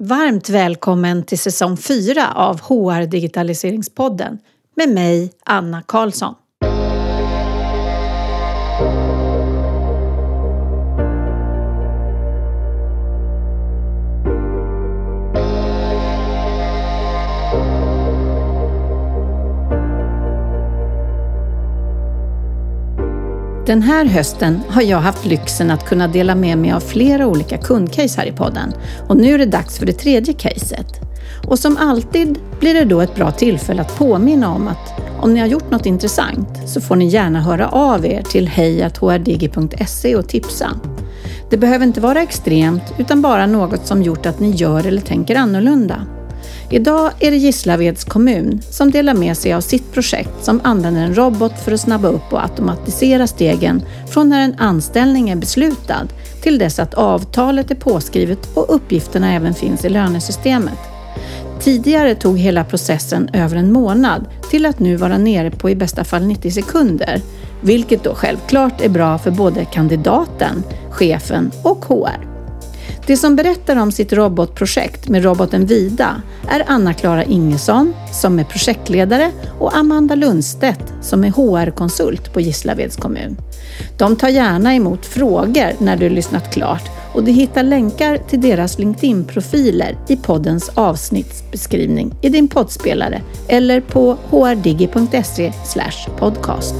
Varmt välkommen till säsong 4 av HR Digitaliseringspodden med mig, Anna Karlsson. Den här hösten har jag haft lyxen att kunna dela med mig av flera olika kundcase här i podden och nu är det dags för det tredje caset. Och som alltid blir det då ett bra tillfälle att påminna om att om ni har gjort något intressant så får ni gärna höra av er till hejathdigi.se och tipsa. Det behöver inte vara extremt utan bara något som gjort att ni gör eller tänker annorlunda. Idag är det Gislaveds kommun som delar med sig av sitt projekt som använder en robot för att snabba upp och automatisera stegen från när en anställning är beslutad till dess att avtalet är påskrivet och uppgifterna även finns i lönesystemet. Tidigare tog hela processen över en månad till att nu vara nere på i bästa fall 90 sekunder, vilket då självklart är bra för både kandidaten, chefen och HR. Det som berättar om sitt robotprojekt med roboten Vida är Anna-Klara Ingesson som är projektledare och Amanda Lundstedt som är HR-konsult på Gislaveds kommun. De tar gärna emot frågor när du lyssnat klart och du hittar länkar till deras LinkedIn-profiler i poddens avsnittsbeskrivning i din poddspelare eller på hrdigi.se podcast.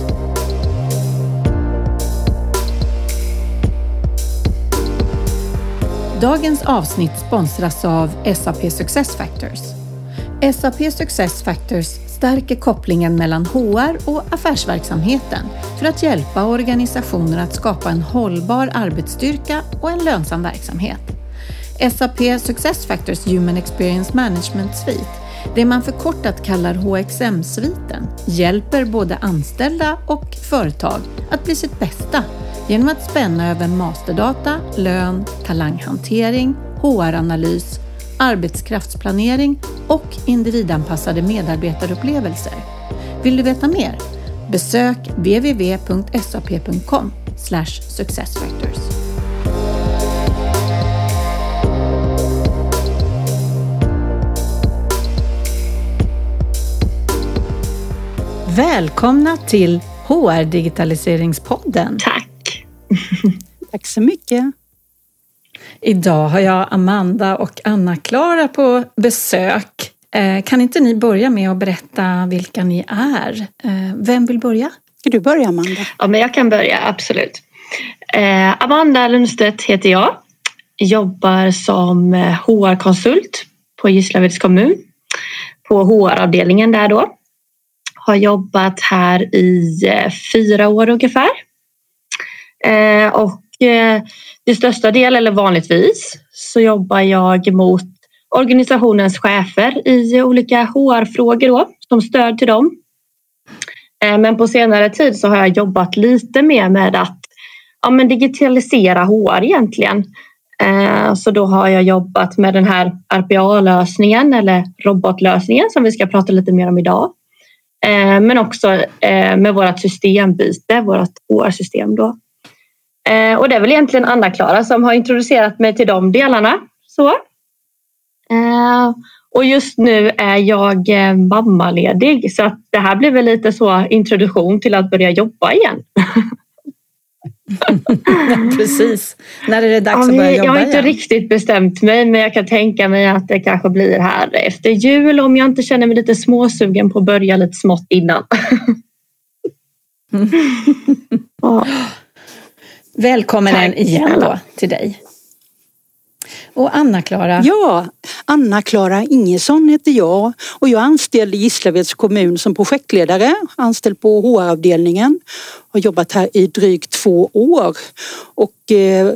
Dagens avsnitt sponsras av SAP Success Factors. SAP Success Factors stärker kopplingen mellan HR och affärsverksamheten för att hjälpa organisationer att skapa en hållbar arbetsstyrka och en lönsam verksamhet. SAP Success Factors Human Experience Management Suite, det man förkortat kallar HXM-sviten, hjälper både anställda och företag att bli sitt bästa genom att spänna över masterdata, lön, talanghantering, HR-analys, arbetskraftsplanering och individanpassade medarbetarupplevelser. Vill du veta mer? Besök www.sap.com successfactors. Välkomna till HR Digitaliseringspodden. Tack! Tack så mycket. Idag har jag Amanda och Anna-Klara på besök. Eh, kan inte ni börja med att berätta vilka ni är? Eh, vem vill börja? Ska du börja Amanda? Ja, men jag kan börja, absolut. Eh, Amanda Lundstedt heter jag. Jobbar som HR-konsult på Gislaveds kommun. På HR-avdelningen där då. Har jobbat här i fyra år ungefär. Eh, och eh, till största del, eller vanligtvis, så jobbar jag mot organisationens chefer i olika HR-frågor då, som stöd till dem. Eh, men på senare tid så har jag jobbat lite mer med att ja, men digitalisera HR egentligen. Eh, så då har jag jobbat med den här RPA-lösningen eller robotlösningen som vi ska prata lite mer om idag. Eh, men också eh, med vårt systembyte, vårt HR-system då. Eh, och det är väl egentligen Anna-Klara som har introducerat mig till de delarna. Så. Eh, och just nu är jag eh, mammaledig så att det här blir väl lite så introduktion till att börja jobba igen. Precis. När är det dags ja, att börja jobba? Jag har inte igen? riktigt bestämt mig men jag kan tänka mig att det kanske blir här efter jul om jag inte känner mig lite småsugen på att börja lite smått innan. ja. Välkommen igen då till dig. Och Anna-Klara? Ja, Anna-Klara Ingesson heter jag och jag är anställd i Gislaveds kommun som projektledare, anställd på HR-avdelningen. Har jobbat här i drygt två år och eh,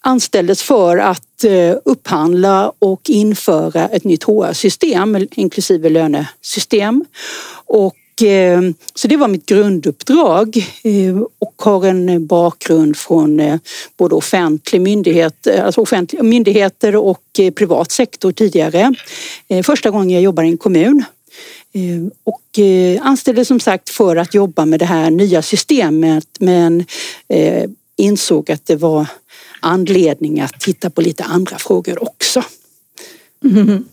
anställdes för att eh, upphandla och införa ett nytt HR-system inklusive lönesystem. Och Eh, så det var mitt grunduppdrag eh, och har en eh, bakgrund från både offentlig myndighet, alltså offentliga myndigheter och privat sektor tidigare. Första gången jag jobbade i en kommun och anställdes som sagt för att jobba med det här nya systemet men insåg att det var anledning att titta på lite andra frågor också. Mm.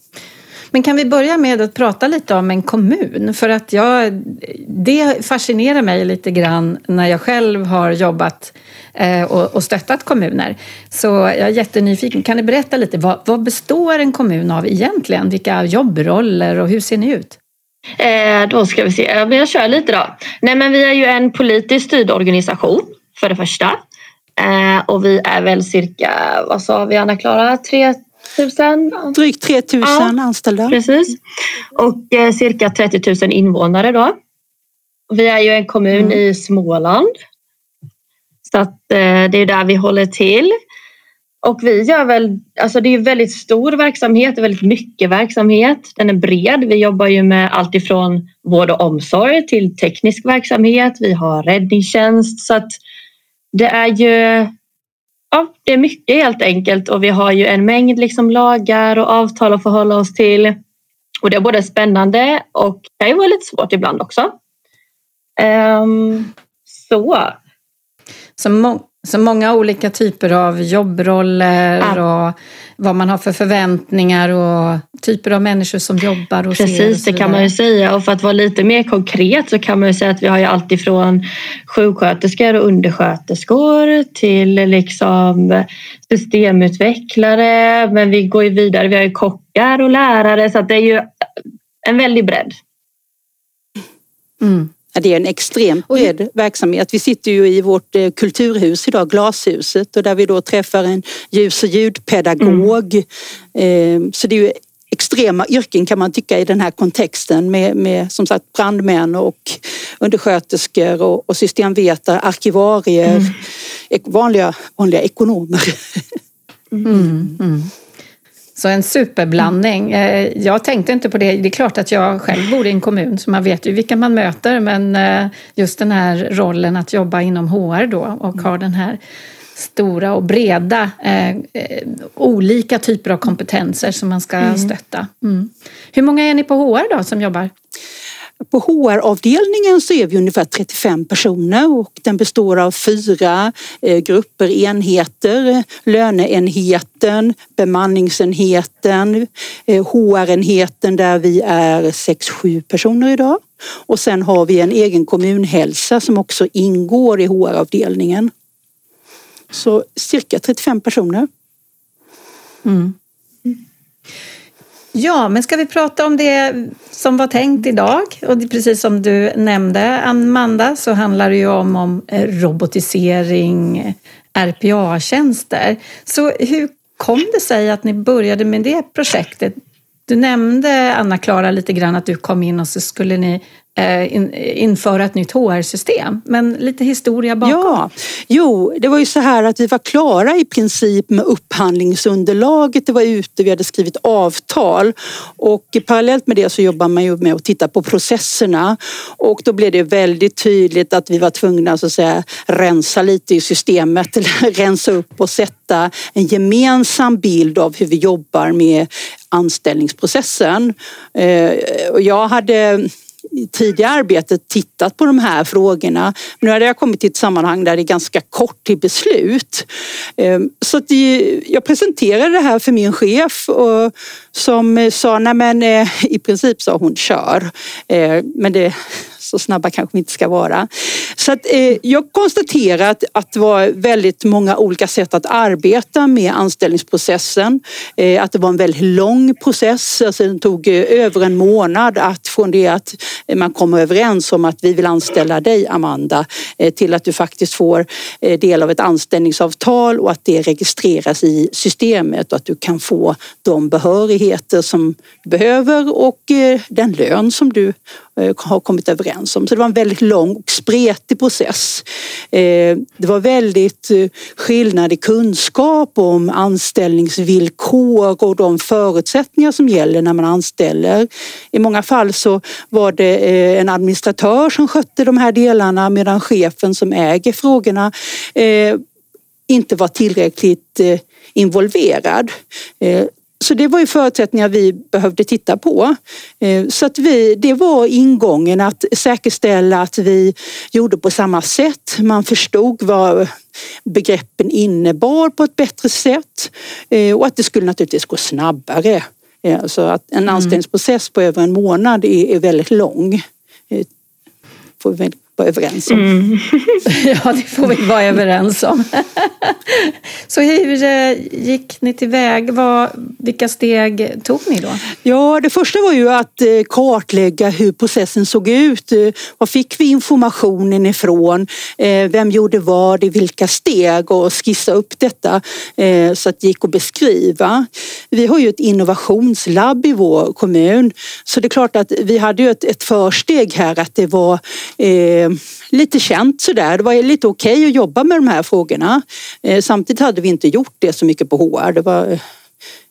Men kan vi börja med att prata lite om en kommun? För att jag, det fascinerar mig lite grann när jag själv har jobbat eh, och, stöttat kommuner. Så jag är jättenyfiken. Kan ni berätta lite, vad, vad består en kommun av egentligen? Vilka jobbroller och hur ser ni ut? Eh, då ska vi se, jag kör lite då. Nej men vi är ju en politiskt styrd organisation för det första. Eh, och vi är väl cirka, vad sa vi Anna-Klara, 3000? Drygt 3000 ja, anställda. Precis. Och eh, cirka 30 000 invånare då. Vi är ju en kommun mm. i Småland. Så att, eh, det är där vi håller till. Och vi gör väl, alltså det är väldigt stor verksamhet, väldigt mycket verksamhet. Den är bred. Vi jobbar ju med allt ifrån vård och omsorg till teknisk verksamhet. Vi har räddningstjänst så att det är ju ja, det är mycket helt enkelt och vi har ju en mängd liksom lagar och avtal att förhålla oss till. Och det är både spännande och kan ju vara lite svårt ibland också. Um, så. Så, må så många olika typer av jobbroller ja. och vad man har för förväntningar och typer av människor som jobbar och Precis, det kan man ju säga. Och för att vara lite mer konkret så kan man ju säga att vi har ju allt ifrån sjuksköterskor och undersköterskor till liksom systemutvecklare. Men vi går ju vidare. Vi har ju kockar och lärare så att det är ju en väldig bredd. Mm. Det är en extremt bred verksamhet. Vi sitter ju i vårt eh, kulturhus idag, Glashuset, och där vi då träffar en ljus och ljudpedagog. Mm. Så det är ju extrema yrken kan man tycka i den här kontexten med, med som sagt brandmän och undersköterskor och, och systemvetare, arkivarier, mm. vanliga, vanliga ekonomer. Mm. Mm. Så en superblandning. Eh, jag tänkte inte på det. Det är klart att jag själv bor i en kommun så man vet ju vilka man möter men eh, just den här rollen att jobba inom HR då och ha den här stora och breda eh, olika typer av kompetenser som man ska mm. stötta. Mm. Hur många är ni på HR då som jobbar? På HR-avdelningen så är vi ungefär 35 personer och den består av fyra eh, grupper, enheter, löneenheten, bemanningsenheten, eh, HR-enheten där vi är 6-7 personer idag. Och sen har vi en egen kommunhälsa som också ingår i HR-avdelningen. Så cirka 35 personer. Mm. Ja, men ska vi prata om det som var tänkt idag? Och precis som du nämnde, Amanda, så handlar det ju om, om eh, robotisering, eh, RPA-tjänster. Så hur kom det sig att ni började med det projektet? Du nämnde, Anna-Klara, lite grann att du kom in och så skulle ni Eh, in, införa ett nytt HR-system. Men lite historia bakom. Ja, jo, det var ju så här att vi var klara i princip med upphandlingsunderlaget. Det var ute, vi hade skrivit avtal och parallellt med det så jobbar man ju med att titta på processerna och då blev det väldigt tydligt att vi var tvungna så att säga rensa lite i systemet eller rensa upp och sätta en gemensam bild av hur vi jobbar med anställningsprocessen. Eh, och jag hade tidigare arbetet tittat på de här frågorna. Nu hade jag kommit till ett sammanhang där det är ganska kort till beslut. Ehm, så att jag presenterade det här för min chef och som sa, nej men eh, i princip sa hon kör. Ehm, men det så snabba kanske vi inte ska vara. Så att, eh, jag konstaterar att, att det var väldigt många olika sätt att arbeta med anställningsprocessen. Eh, att det var en väldigt lång process. Alltså, den tog eh, över en månad att från det att eh, man kommer överens om att vi vill anställa dig Amanda eh, till att du faktiskt får eh, del av ett anställningsavtal och att det registreras i systemet och att du kan få de behörigheter som du behöver och eh, den lön som du Eh, har kommit överens om. Så det var en väldigt lång och spretig process. Eh, det var väldigt eh, skillnad i kunskap om anställningsvillkor och de förutsättningar som gäller när man anställer. I många fall så var det en administratör som skötte de här delarna medan chefen som äger frågorna inte var tillräckligt involverad. Så det var ju förutsättningar vi behövde titta på. Eh, så att vi, det var ingången att säkerställa att vi gjorde på samma sätt. Man förstod vad begreppen innebar på ett bättre sätt eh, och att det skulle naturligtvis gå snabbare. Så att en mm. anställningsprocess på över en månad är, väldigt lång. Vara överens om. Mm. ja, det får vi vara överens om. Så hur eh, gick ni tillväg? Vilka steg tog ni då? Ja, det första var ju att eh, kartlägga hur processen såg ut. Eh, var fick vi informationen ifrån? Vem gjorde vad i vilka steg? Och skissa upp detta så att det gick att beskriva. Vi har ju ett innovationslabb i vår kommun så det är klart att vi hade ju ett, ett försteg här att det var Eh, lite känt sådär. Det var lite okej okay att jobba med de här frågorna. Eh, samtidigt hade vi inte gjort det så mycket på HR. Det var eh,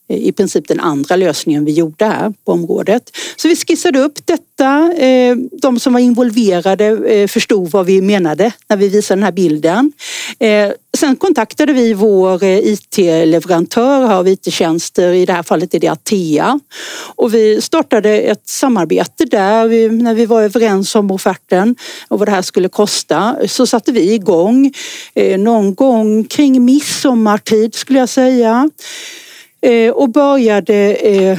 Eh, i princip den andra lösningen vi gjorde här på området. Så vi skissade upp detta. Eh, de som var involverade eh, förstod vad vi menade när vi visade den här bilden. Sen kontaktade vi vår IT-leverantör av IT-tjänster, i det här fallet är det Atea. Och vi startade ett samarbete där när vi var överens om offerten och vad det här skulle kosta. Så satte vi igång någon gång kring midsommartid skulle jag säga. Eh, och började eh,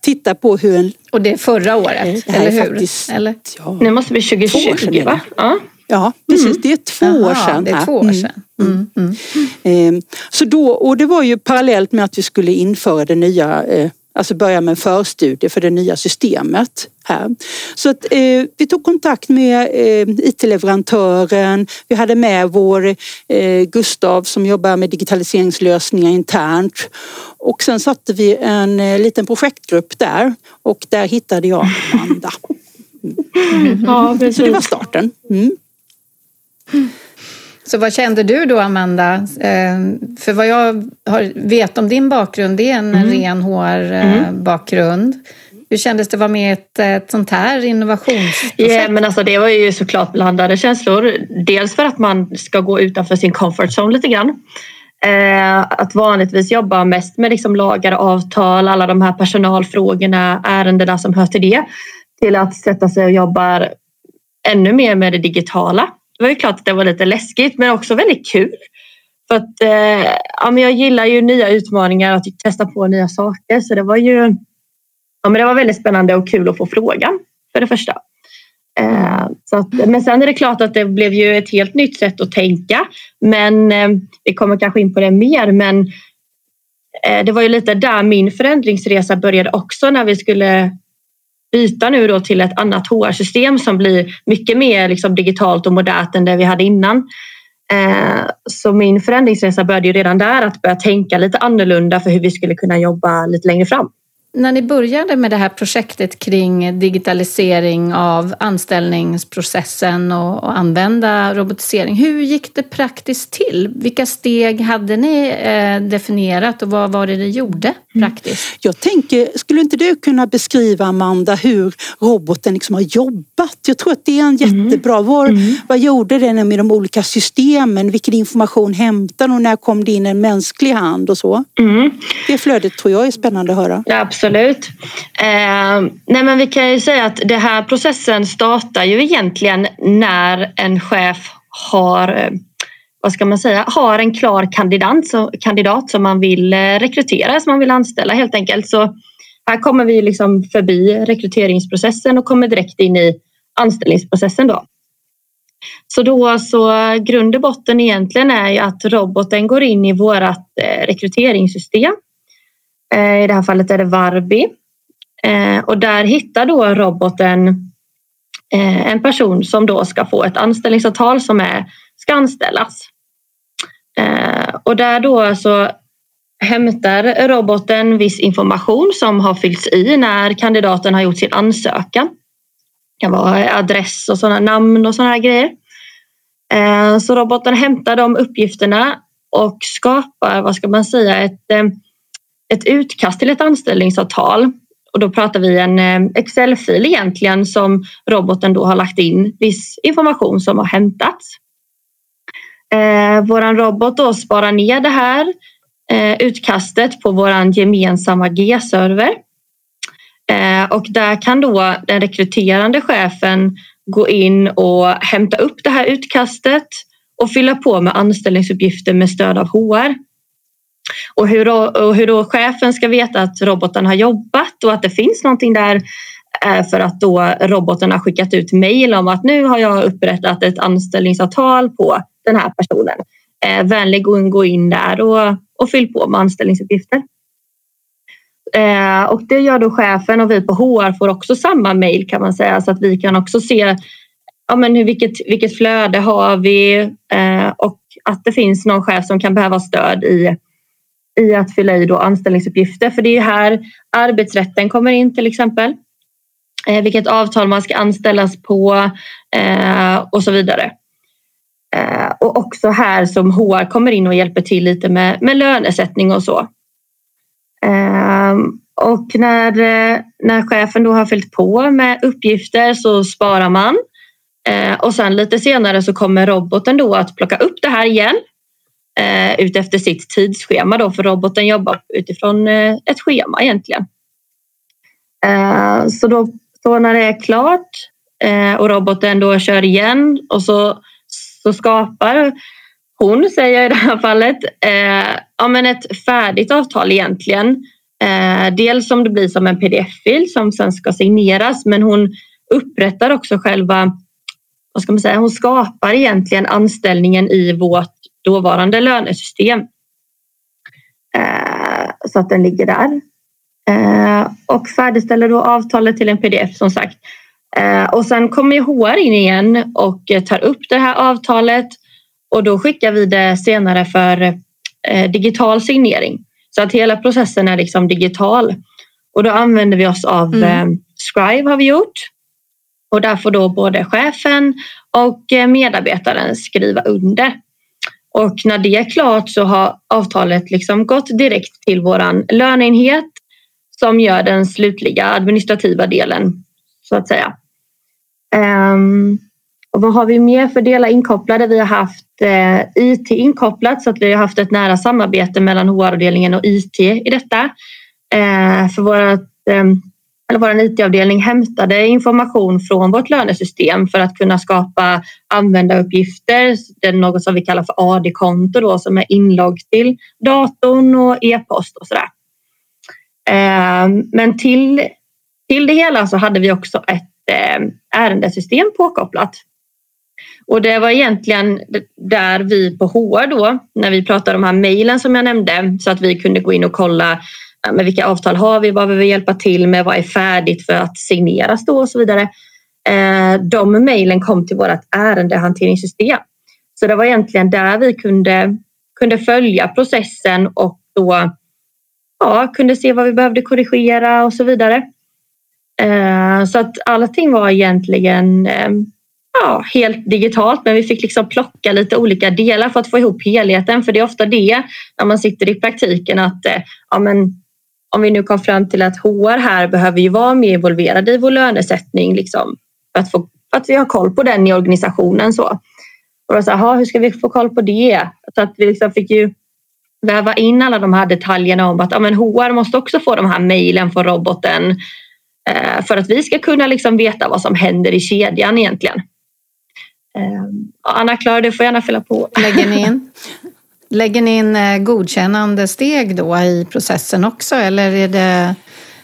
titta på hur en... Och det är förra året, det eller hur? Faktiskt, eller? Ja, nu måste vi 2020 va? Ja. Ja, precis. Mm. Det är två Aha, år sedan. Det är två år mm. sedan. Mm. Mm. Mm. Så då, och det var ju parallellt med att vi skulle införa det nya eh, Alltså börja med en förstudie för det nya systemet här. Så att, eh, vi tog kontakt med eh, IT-leverantören. Vi hade med vår eh, Gustav som jobbar med digitaliseringslösningar internt. Och sen satte vi en eh, liten projektgrupp där och där hittade jag Amanda. Mm. Ja, Så det var starten. Mm. Så vad kände du då, Amanda? Eh, för vad jag vet om din bakgrund, det är en mm. ren HR-bakgrund. Mm. Hur kändes det att vara med i ett, ett sånt här innovationsprojekt? Yeah, men alltså det var ju såklart blandade känslor. Dels för att man ska gå utanför sin comfort zone lite grann. Eh, att vanligtvis jobba mest med liksom lagar, avtal, alla de här personalfrågorna, ärendena som hör till det. Till att sätta sig och jobba ännu mer med det digitala det var ju klart att det var lite läskigt men också väldigt kul. För att eh, ja, men jag gillar ju nya utmaningar och att testa på nya saker så det var ju ja, men det var väldigt spännande och kul att få frågan för det första. Eh, så att, men sen är det klart att det blev ju ett helt nytt sätt att tänka. Men eh, vi kommer kanske in på det mer. Men eh, det var ju lite där min förändringsresa började också när vi skulle byta nu då till ett annat HR-system som blir mycket mer liksom digitalt och modernt än det vi hade innan. Eh, så min förändringsresa började ju redan där att börja tänka lite annorlunda för hur vi skulle kunna jobba lite längre fram när ni började med det här projektet kring digitalisering av anställningsprocessen och, och, använda robotisering, hur gick det praktiskt till? Vilka steg hade ni eh, definierat och vad var det ni gjorde mm. praktiskt? Jag tänker, skulle inte du kunna beskriva Amanda hur roboten liksom har jobbat? Jag tror att det är en mm. jättebra. Var, mm. Vad gjorde den med de olika systemen? Vilken information hämtade och när kom det in en mänsklig hand och så? Mm. Det flödet tror jag är spännande att höra. Ja, absolut. Eh, nej men vi kan ju säga att den här processen startar ju egentligen när en chef har eh, vad ska man säga, har en klar kandidat, så, kandidat som man vill eh, rekrytera, som man vill anställa helt enkelt. Så här kommer vi liksom förbi rekryteringsprocessen och kommer direkt in i anställningsprocessen. Då. Så då så grund och botten egentligen är ju att roboten går in i vårt eh, rekryteringssystem Eh, I det här fallet är det Varbi. Eh, och där hittar då roboten eh, en person som då ska få ett anställningsavtal som är, ska anställas. Och där då så hämtar roboten viss information som har fyllts i när kandidaten har gjort sin ansökan. Det kan vara adress och sådana namn och sådana här grejer. Så roboten hämtar de uppgifterna och skapar, vad ska man säga, ett ett utkast till ett anställningsavtal och då pratar vi en eh, Excel-fil egentligen som roboten då har lagt in viss information som har hämtats. Eh, våran robot då sparar ner det här eh, utkastet på våran gemensamma G-server. Eh, och där kan då den rekryterande chefen gå in och hämta upp det här utkastet och fylla på med anställningsuppgifter med stöd av HR. Och hur, då, och hur då chefen ska veta att roboten har jobbat och att det finns någonting där eh, för att då roboten har skickat ut mejl om att nu har jag upprättat ett anställningsavtal på den här personen. Eh, vänlig gå in där och, och fyll på med anställningsuppgifter. Eh, och det gör då chefen och vi på HR får också samma mejl kan man säga så att vi kan också se ja, men hur, vilket, vilket flöde har vi eh, och att det finns någon chef som kan behöva stöd i, i att fylla i då anställningsuppgifter. För det är här arbetsrätten kommer in till exempel. Eh, vilket avtal man ska anställas på eh, och så vidare. Eh, och också här som HR kommer in och hjälper till lite med, med lönesättning och så. Ehm, och när, när chefen då har fyllt på med uppgifter så sparar man. Eh, och sen lite senare så kommer roboten då att plocka upp det här igen Eh, utefter sitt tidsschema då för roboten jobbar utifrån eh, ett schema egentligen. Eh, så då så när det är klart eh, och roboten då kör igen och så, så skapar hon, säger jag i det här fallet, eh, ja, men ett färdigt avtal egentligen. Eh, dels som det blir som en pdf-fil som sen ska signeras men hon upprättar också själva, vad ska man säga, hon skapar egentligen anställningen i vårt dåvarande lönesystem. Eh, så att den ligger där. Eh, och färdigställer då avtalet till en pdf som sagt. Eh, och sen kommer HR in igen och tar upp det här avtalet och då skickar vi det senare för digital signering. Så att hela processen är liksom digital. Och då använder vi oss av mm. Scribe har vi gjort. Och där får då både chefen och medarbetaren skriva under. Och när det är klart så har avtalet liksom gått direkt till våran löneenhet som gör den slutliga administrativa delen så att säga. Um, och vad har vi mer för delar inkopplade? Vi har haft eh, IT inkopplat så att vi har haft ett nära samarbete mellan HR-avdelningen och IT i detta. Eh, för vårt eh, eller vår IT-avdelning hämtade information från vårt lönesystem för att kunna skapa användaruppgifter. Det är något som vi kallar för AD-konto då, som är inlogg till datorn och e-post och sådär. Ehm, men till, till det hela så hade vi också ett eh, ärendesystem påkopplat. Och det var egentligen där vi på HR då, när vi pratade om de här mejlen som jag nämnde, så att vi kunde gå in och kolla men vilka avtal har vi, vad behöver vi hjälpa till med, vad är färdigt för att signeras då och så vidare. Eh, de mejlen kom till vårt ärendehanteringssystem. Så det var egentligen där vi kunde, kunde följa processen och då ja, kunde se vad vi behövde korrigera och så vidare. Eh, så att allting var egentligen eh, ja, helt digitalt men vi fick liksom plocka lite olika delar för att få ihop helheten för det är ofta det när man sitter i praktiken att ja, men, om vi nu kom fram till att HR här behöver ju vara mer involverade i vår lönesättning liksom, för, att få, för att vi har koll på den i organisationen. Så. Och då så här, hur ska vi få koll på det? Så att vi liksom fick ju väva in alla de här detaljerna om att ja, men HR måste också få de här mejlen från roboten eh, för att vi ska kunna liksom veta vad som händer i kedjan egentligen. Eh, Anna-Klara, du får gärna fylla på. Lägger ni in, lägger ni in eh, godkännande steg då i processen också eller är det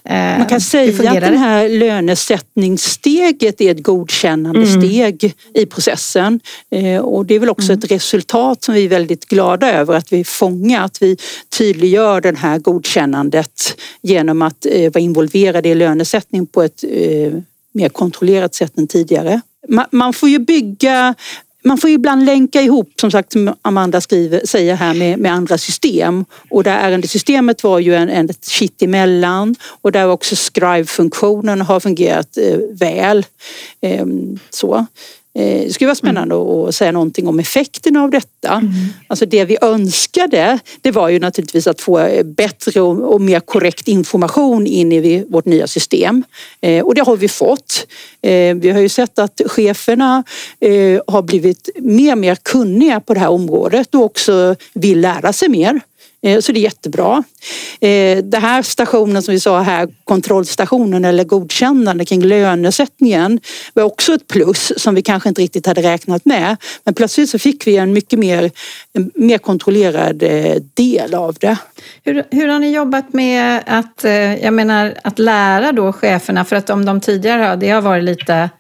Eh, Man kan säga att det här lönesättningssteget är ett godkännande mm. steg i processen. Eh, och det är väl också mm. ett resultat som vi är väldigt glada över att vi fångar, att vi tydliggör det här godkännandet genom att vara involverade i lönesättning på ett mer kontrollerat sätt än tidigare. Man får ju bygga man får ibland länka ihop, som sagt som Amanda skriver, säger här, med, med andra system. Och där ärendesystemet var ju en, en ett kitt emellan och där också Scribe-funktionen har fungerat eh, väl. Eh, så. Eh, det skulle vara spännande mm. att säga någonting om effekten av detta. Mm. Alltså det vi önskade, det var ju naturligtvis att få bättre och mer korrekt information in i vårt nya system. Eh, och det har vi fått. Eh, vi har ju sett att cheferna har blivit mer och mer kunniga på det här området och också vill lära sig mer. Eh, så det är jättebra. Eh, Den här stationen som vi sa här, kontrollstationen eller godkännande kring lönesättningen var också ett plus som vi kanske inte riktigt hade räknat med. Men plötsligt så fick vi en mycket mer, en mer kontrollerad eh, del av det. Hur, hur har ni jobbat med att, jag menar, att lära då cheferna? För att om de tidigare har, det har varit lite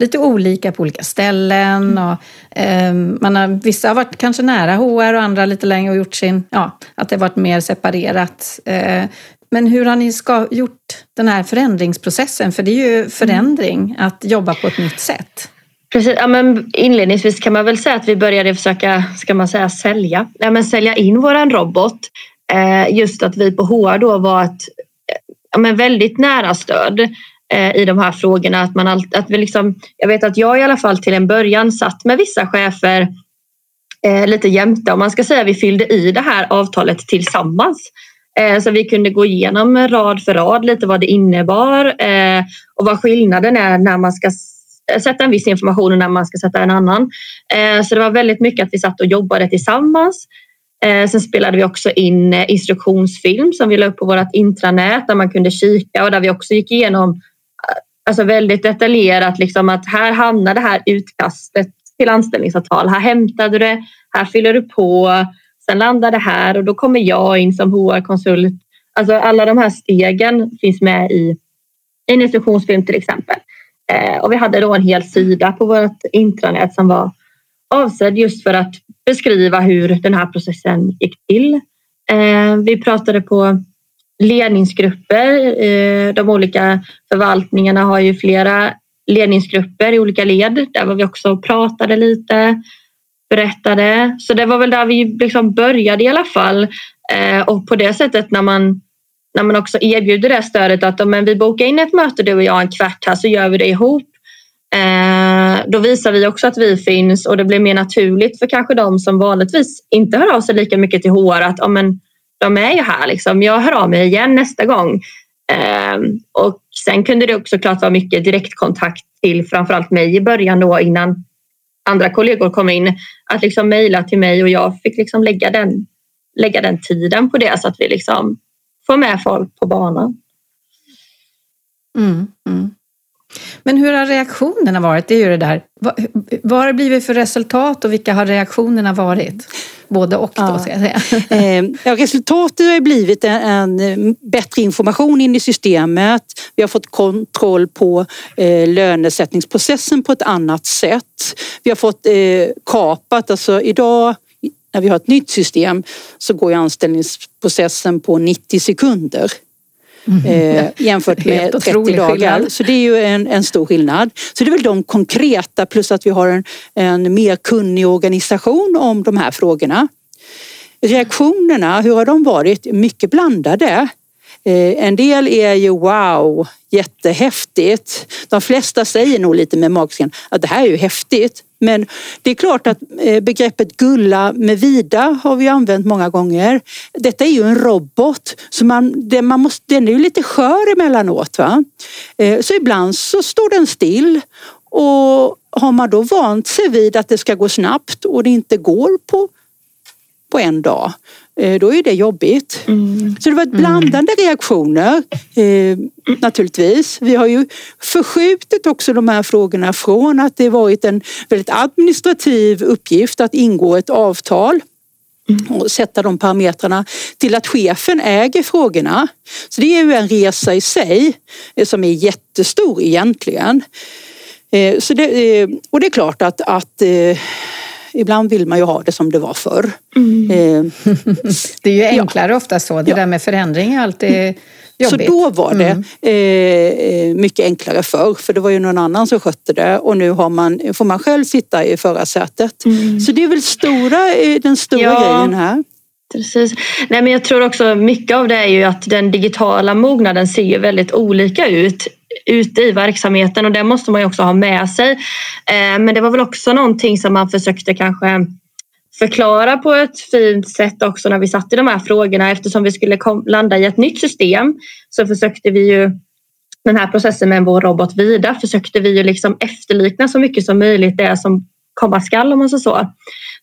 lite olika på olika ställen. Och, eh, man har, vissa har varit kanske nära HR och andra lite längre och gjort sin, ja, att det varit mer separerat. Eh, men hur har ni ska, gjort den här förändringsprocessen? För det är ju förändring att jobba på ett nytt sätt. Precis, ja, men inledningsvis kan man väl säga att vi började försöka ska man säga, sälja, ja, men sälja in våran robot. Eh, just att vi på HR då var ett ja, men väldigt nära stöd. Eh, i de här frågorna. Att man all, att vi liksom, jag vet att jag i alla fall till en början satt med vissa chefer eh, lite jämte om man ska säga. Vi fyllde i det här avtalet tillsammans. Eh, så vi kunde gå igenom rad för rad lite vad det innebar eh, och vad skillnaden är när man ska eh, sätta en viss information och när man ska sätta en annan. Eh, så det var väldigt mycket att vi satt och jobbade tillsammans. Eh, sen spelade vi också in instruktionsfilm som vi la upp på vårt intranät där man kunde kika och där vi också gick igenom alltså väldigt detaljerat liksom att här hamnar det här utkastet till anställningsavtal. Här hämtar du det, här fyller du på, sen landar det här och då kommer jag in som HR-konsult. Alltså alla de här stegen finns med i en instruktionsfilm till exempel. Eh, och vi hade då en hel sida på vårt intranät som var avsedd just för att beskriva hur den här processen gick till. Eh, vi pratade på ledningsgrupper. Eh, de olika förvaltningarna har ju flera ledningsgrupper i olika led. Där var vi också och pratade lite, berättade. Så det var väl där vi liksom började i alla fall. Eh, och på det sättet när man, när man också erbjuder det stödet att om vi bokar in ett möte du och jag en kvart här så gör vi det ihop. Eh, då visar vi också att vi finns och det blir mer naturligt för kanske de som vanligtvis inte hör av sig lika mycket till HR att men, de är ju här liksom. Jag hör av mig igen nästa gång. Ehm, och sen kunde det också klart vara mycket direktkontakt till framförallt mig i början då innan andra kollegor kom in. Att liksom mejla till mig och jag fick liksom lägga den, lägga den tiden på det så att vi liksom får med folk på banan. Mm, mm. Men hur har reaktionerna varit? Det är ju det där. Vad, vad har det blivit för resultat och vilka har reaktionerna varit? Både och då, ja. ska jag säga. Eh, resultatet har blivit en, en, bättre information in i systemet. Vi har fått kontroll på eh, lönesättningsprocessen på ett annat sätt. Vi har fått eh, kapat, alltså idag när vi har ett nytt system så går anställningsprocessen på 90 sekunder. Mm. Eh, jämfört med 30 dagar. Skillnad. Så det är ju en, en, stor skillnad. Så det är väl de konkreta plus att vi har en, en mer kunnig organisation om de här frågorna. Reaktionerna, hur har de varit? Mycket blandade. Eh, en del är ju wow, jättehäftigt. De flesta säger nog lite med magsken att det här är ju häftigt. Men det är klart att eh, begreppet gulla med vida har vi använt många gånger. Detta är ju en robot så man, den, man måste, den är ju lite skör emellanåt. Va? Eh, så ibland så står den still och har man då vant sig vid att det ska gå snabbt och det inte går på, på en dag då är det jobbigt. Mm. Så det var blandade mm. reaktioner eh, naturligtvis. Vi har ju förskjutit också de här frågorna från att det varit en väldigt administrativ uppgift att ingå ett avtal mm. och sätta de parametrarna till att chefen äger frågorna. Så det är ju en resa i sig eh, som är jättestor egentligen. Eh, så det, och det är klart att, att Ibland vill man ju ha det som det var förr. Mm. Eh, det är ju enklare ja. ofta så. Det ja. där med förändring är alltid jobbigt. Så då var det mm. eh, mycket enklare förr för det var ju någon annan som skötte det och nu har man, får man själv sitta i förarsätet. Mm. Så det är väl stora, eh, den stora ja. grejen här. Precis. Nej, men jag tror också mycket av det är ju att den digitala mognaden ser ju väldigt olika ut ute i verksamheten och det måste man ju också ha med sig. Eh, men det var väl också någonting som man försökte kanske förklara på ett fint sätt också när vi satt i de här frågorna eftersom vi skulle landa i ett nytt system så försökte vi ju den här processen med vår robot Vida försökte vi ju liksom efterlikna så mycket som möjligt det som komma skall om man säger så.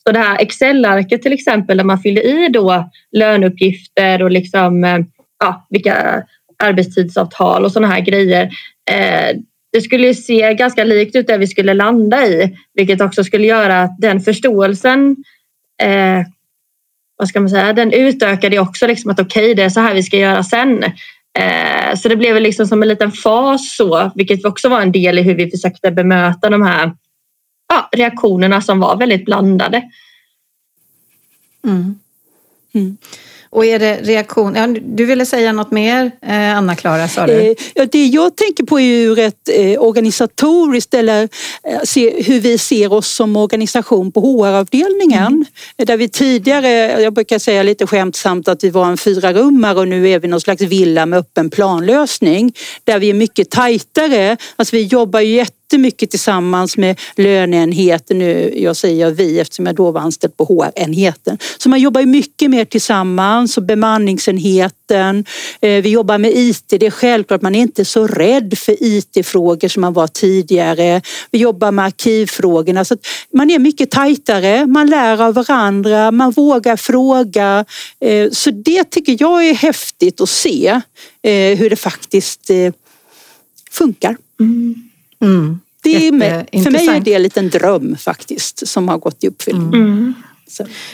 Så det här Excel-arket till exempel där man fyller i då löneuppgifter och liksom, eh, ja, vilka arbetstidsavtal och sådana här grejer. Eh, det skulle se ganska likt ut det vi skulle landa i vilket också skulle göra att den förståelsen eh, vad ska man säga, den utökade också liksom att okej okay, det är så här vi ska göra sen. Eh, så det blev liksom som en liten fas så vilket också var en del i hur vi försökte bemöta de här ja, reaktionerna som var väldigt blandade. Mm. Mm. Och är det reaktion... Ja, du ville säga något mer, eh, Anna-Klara, sa du? Eh, det jag tänker på är ju rätt eh, organisatoriskt eller hur vi ser oss som organisation på HR-avdelningen. Mm. Där vi tidigare, jag brukar säga lite skämtsamt att vi var en fyrarummare och nu är vi någon slags villa med öppen planlösning. Där vi är mycket tajtare. Alltså vi jobbar ju jättemycket tillsammans med löneenheten. Nu, jag säger vi eftersom jag då var anställd på HR-enheten. Så man jobbar mycket mer tillsammans och bemanningsenheten. Eh, vi jobbar med IT. Det är självklart man är inte så rädd för IT-frågor som man var tidigare. Vi jobbar med arkivfrågorna. Så man är mycket tajtare. Man lär av varandra. Man vågar fråga. Eh, så det tycker jag är häftigt att se eh, hur det faktiskt funkar. Mm. Mm. Det är med, för mig är det en liten dröm faktiskt som har gått i uppfyllning. Mm.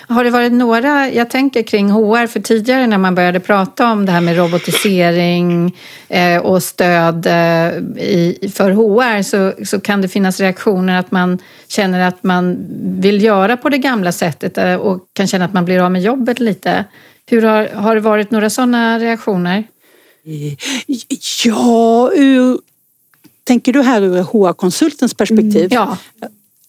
Har det varit några, jag tänker kring HR, för tidigare när man började prata om det här med robotisering eh, och stöd eh, i, för HR så, så kan det finnas reaktioner att man känner att man vill göra på det gamla sättet eh, och kan känna att man blir av med jobbet lite. Hur har, har det varit några sådana reaktioner? Ja, ur Tänker du här ur HR-konsultens perspektiv? Mm, ja,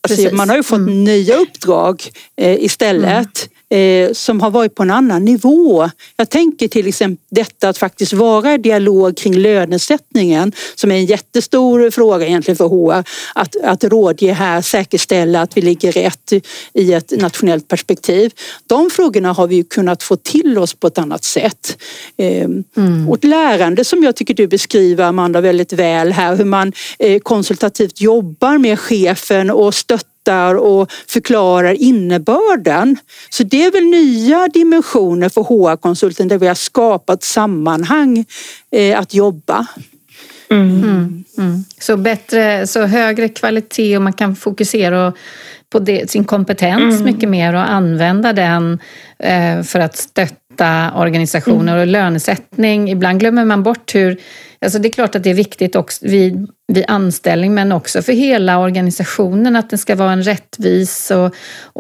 alltså, man har ju fått mm. nya uppdrag eh, istället eh, som har varit på en annan nivå. Jag tänker till exempel detta att faktiskt vara i dialog kring lönesättningen som är en jättestor fråga egentligen för HR. Att, att rådge här, säkerställa att vi ligger rätt i ett nationellt perspektiv. De frågorna har vi kunnat få till oss på ett annat sätt. Eh, mm. Och ett lärande som jag tycker du beskriver Amanda väldigt väl här, hur man eh, konsultativt jobbar med chefen och stöttar berättar och förklarar innebörden. Så det är väl nya dimensioner för HR-konsulten där vi har skapat sammanhang eh, att jobba. Mm. Mm. Mm. Så bättre, så högre kvalitet och man kan fokusera på det, sin kompetens mm. mycket mer och använda den eh, för att stötta organisationer mm. och lönesättning. Ibland glömmer man bort hur Alltså det är klart att det är viktigt också vid, vid anställning men också för hela organisationen att den ska vara en rättvis och,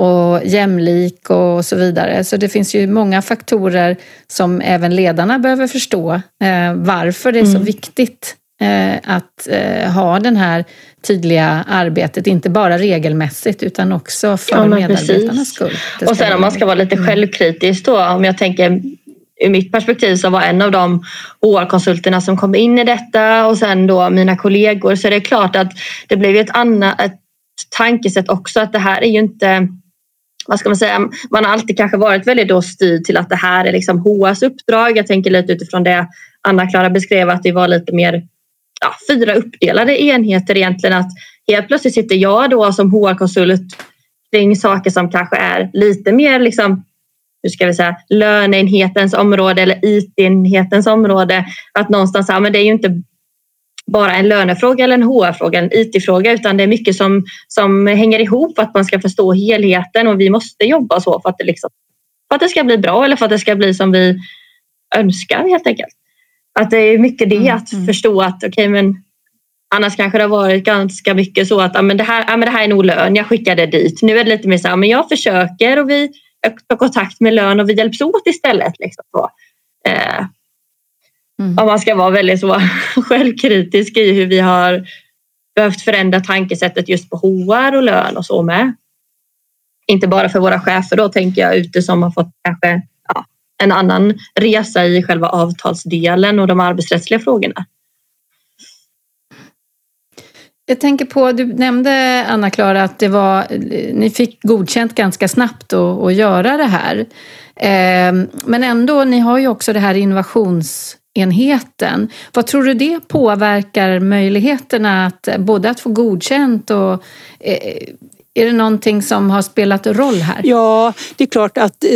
och jämlik och så vidare. Så det finns ju många faktorer som även ledarna behöver förstå eh, varför det är så mm. viktigt eh, att eh, ha det här tydliga arbetet, inte bara regelmässigt utan också för ja, medarbetarnas skull. Och sen om man ska vara lite mm. självkritisk då, om jag tänker ur mitt perspektiv som var en av de HR-konsulterna som kom in i detta och sen då mina kollegor så är det klart att det blev ett annat ett tankesätt också att det här är ju inte vad ska man säga, man har alltid kanske varit väldigt då styrd till att det här är liksom HRs uppdrag. Jag tänker lite utifrån det Anna-Klara beskrev att det var lite mer ja, fyra uppdelade enheter egentligen. Att helt plötsligt sitter jag då som HR-konsult kring saker som kanske är lite mer liksom hur ska vi säga, löneenhetens område eller IT-enhetens område. Att någonstans, ja, men det är ju inte bara en lönefråga eller en HR-fråga, en IT-fråga utan det är mycket som, som hänger ihop för att man ska förstå helheten och vi måste jobba så för att, det liksom, för att det ska bli bra eller för att det ska bli som vi önskar helt enkelt. Att det är mycket det mm, att mm. förstå att okej okay, men Annars kanske det har varit ganska mycket så att ja, men det, här, ja, men det här är nog lön, jag skickar det dit. Nu är det lite mer så här, men jag försöker och vi ta kontakt med lön och vi hjälps åt istället. Liksom, så. Eh, mm. Om man ska vara väldigt så självkritisk i hur vi har behövt förändra tankesättet just på HR och lön och så med. Inte bara för våra chefer då tänker jag ute som har fått kanske ja, en annan resa i själva avtalsdelen och de arbetsrättsliga frågorna. Jag tänker på, du nämnde Anna-Klara att det var, ni fick godkänt ganska snabbt att, att göra det här. Ehm, men ändå, ni har ju också det här innovationsenheten. Vad tror du det påverkar möjligheterna att både att få godkänt och eh, är det någonting som har spelat roll här? Ja, det är klart att, eh,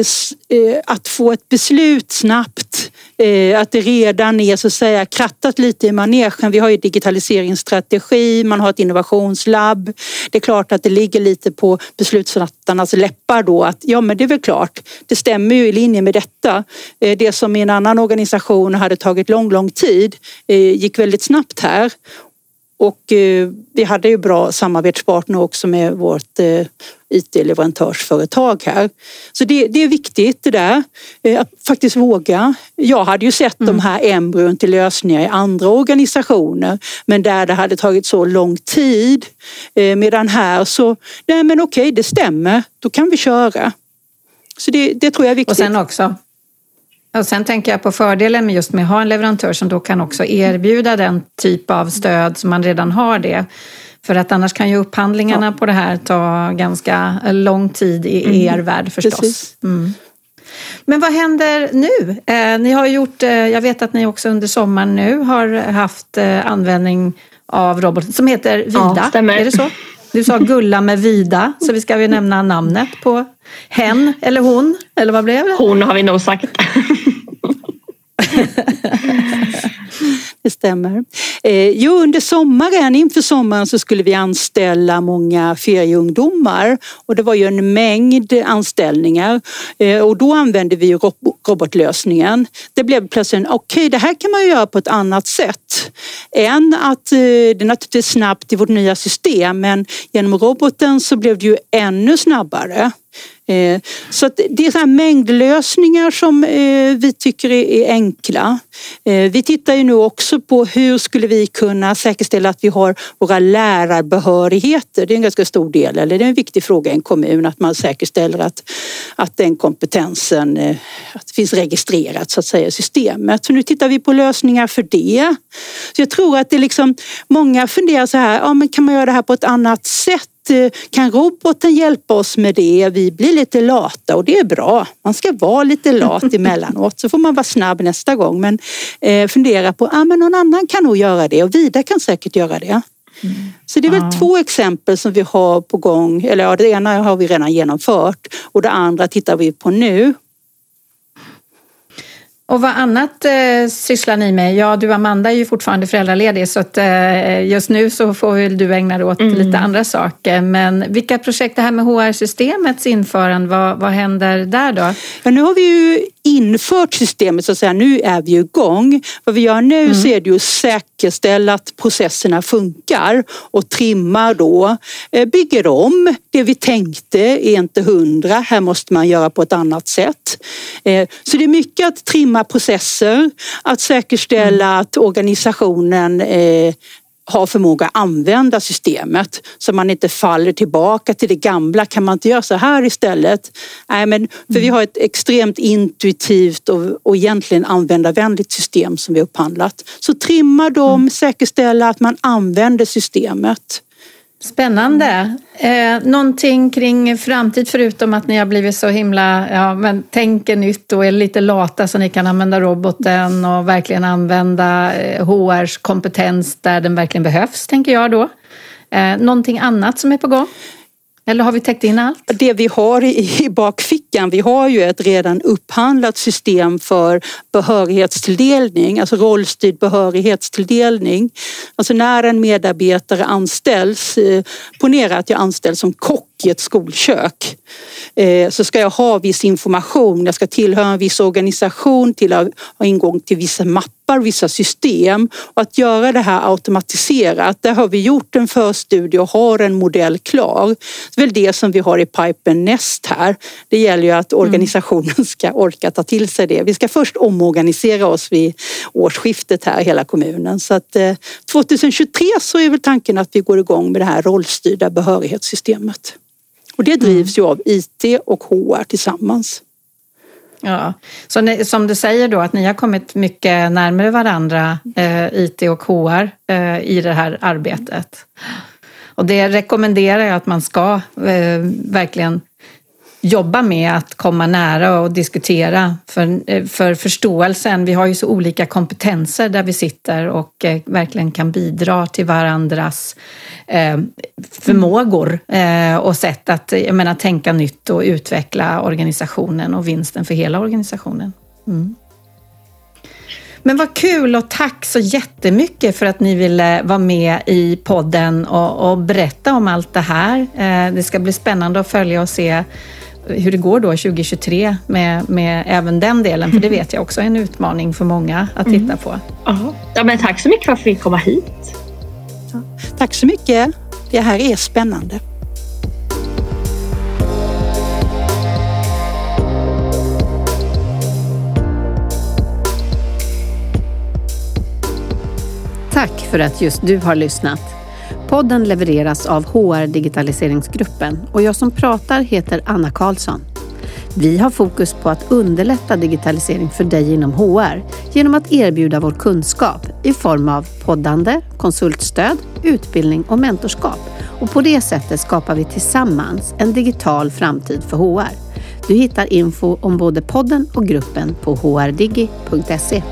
eh, att få ett beslut snabbt eh, att det redan är så att säga krattat lite i manegen. Vi har ju digitaliseringsstrategi, man har ett innovationslabb. Det är klart att det ligger lite på beslutsfattarnas läppar då att ja men det är väl klart, det stämmer ju i linje med detta. Det som i en annan organisation hade tagit lång, lång tid gick väldigt snabbt här och eh, vi hade ju bra samarbetspartner också med vårt eh, IT-leverantörsföretag här. Så det, det, är viktigt det där, eh, att faktiskt våga. Jag hade ju sett mm. de här embryon till lösningar i andra organisationer men där det hade tagit så lång tid. Medan här så, nej men okej det stämmer, då kan vi köra. Så det, det tror jag är viktigt. Och sen också och sen tänker jag på fördelen med just med att ha en leverantör som då kan också erbjuda den typ av stöd som man redan har det. För att annars kan ju upphandlingarna ja. på det här ta ganska lång tid i mm. er värld förstås. Mm. Men vad händer nu? Eh, ni har gjort, eh, jag vet att ni också under sommaren nu har haft eh, användning av roboten som heter Vida. Ja, är det så? Du sa Gulla med Vida, så vi ska väl nämna namnet på hen eller hon, eller vad blev det? Hon har vi nog sagt. det stämmer. Eh, jo, under sommaren, inför sommaren så skulle vi anställa många ferieungdomar och det var ju en mängd anställningar eh, och då använde vi robotlösningen. Det blev plötsligt, okej okay, det här kan man göra på ett annat sätt än att eh, det är naturligtvis snabbt i vårt nya system men genom roboten så blev det ju ännu snabbare. Eh, så det är så här mängdlösningar som eh, vi tycker är enkla. Eh, vi tittar ju nu också på hur skulle vi kunna säkerställa att vi har våra lärarbehörigheter. Det är en ganska stor del, eller det är en viktig fråga i en kommun att man säkerställer att, att den kompetensen att finns registrerat så att säga i systemet. Så nu tittar vi på lösningar för det. Så jag tror att det liksom, många funderar så här, ja, men kan man göra det här på ett annat sätt? Eh, kan roboten hjälpa oss med det? Vi blir lite lata och det är bra. Man ska vara lite lat emellanåt så får man vara snabb nästa gång. Men eh, fundera på, ah, men någon annan kan nog göra det och Vida kan säkert göra det. Mm. Så det är väl ja. två exempel som vi har på gång. Eller ja, det ena har vi redan genomfört och det andra tittar vi på nu. Och vad annat eh, sysslar ni med? Ja, du Amanda är ju fortfarande föräldraledig så att eh, just nu så får väl du ägna dig åt mm. lite andra saker. Men vilka projekt, det här med HR-systemets införande, vad, vad händer där då? Ja, nu har vi ju infört systemet så att säga, nu är vi igång. Vad vi gör nu mm. så är det ju att säkerställa att processerna funkar och trimmar då, eh, bygger om. Det vi tänkte är inte hundra, här måste man göra på ett annat sätt. Eh, så det är mycket att trimma processer, att säkerställa mm. att organisationen eh, har förmåga att använda systemet så man inte faller tillbaka till det gamla. Kan man inte göra så här istället? Nej, men för vi har ett extremt intuitivt och, och egentligen användarvänligt system som vi upphandlat. Så trimma dem, mm. säkerställa att man använder systemet. Spännande. Eh, någonting kring framtid förutom att ni har blivit så himla, ja men tänker nytt och är lite lata så ni kan använda roboten och verkligen använda eh, HRs kompetens där den verkligen behövs, tänker jag då. Eh, någonting annat som är på gång? Eller har vi täckt in allt? Det vi har i bakfickan, vi har ju ett redan upphandlat system för behörighetstilldelning, alltså rollstyrd behörighetstilldelning. Alltså när en medarbetare anställs, eh, ponera att jag anställs som kock i ett skolkök eh, så ska jag ha viss information, jag ska tillhöra en viss organisation, till ha ingång till vissa mappar, vissa system. Och att göra det här automatiserat, där har vi gjort en förstudie och har en modell klar. Det är väl det som vi har i pipen näst här. Det gäller ju att organisationen ska orka ta till sig det. Vi ska först omorganisera oss vid årsskiftet här, hela kommunen. Så att 2023 eh, så är väl tanken att vi går igång med det här rollstyrda behörighetssystemet. Och det drivs ju av IT och HR tillsammans. Ja, så ni, som du säger då att ni har kommit mycket närmare varandra, eh, IT och HR, eh, i det här arbetet. Och det rekommenderar jag att man ska eh, verkligen jobba med att komma nära och diskutera för, eh, för förståelsen. Vi har ju så olika kompetenser där vi sitter och eh, verkligen kan bidra till varandras eh, förmågor och sätt att jag menar, tänka nytt och utveckla organisationen och vinsten för hela organisationen. Mm. Men vad kul och tack så jättemycket för att ni ville vara med i podden och, och berätta om allt det här. Det ska bli spännande att följa och se hur det går då 2023 med, med även den delen, för det vet jag också är en utmaning för många att titta på. Mm. Ja, men tack så mycket för att vi fick komma hit. Ja, tack så mycket. Det här är spännande. Tack för att just du har lyssnat. Podden levereras av HR Digitaliseringsgruppen och jag som pratar heter Anna Karlsson. Vi har fokus på att underlätta digitalisering för dig inom HR genom att erbjuda vår kunskap i form av poddande, konsultstöd, utbildning och mentorskap. Och på det sättet skapar vi tillsammans en digital framtid för HR. Du hittar info om både podden och gruppen på hrdigi.se.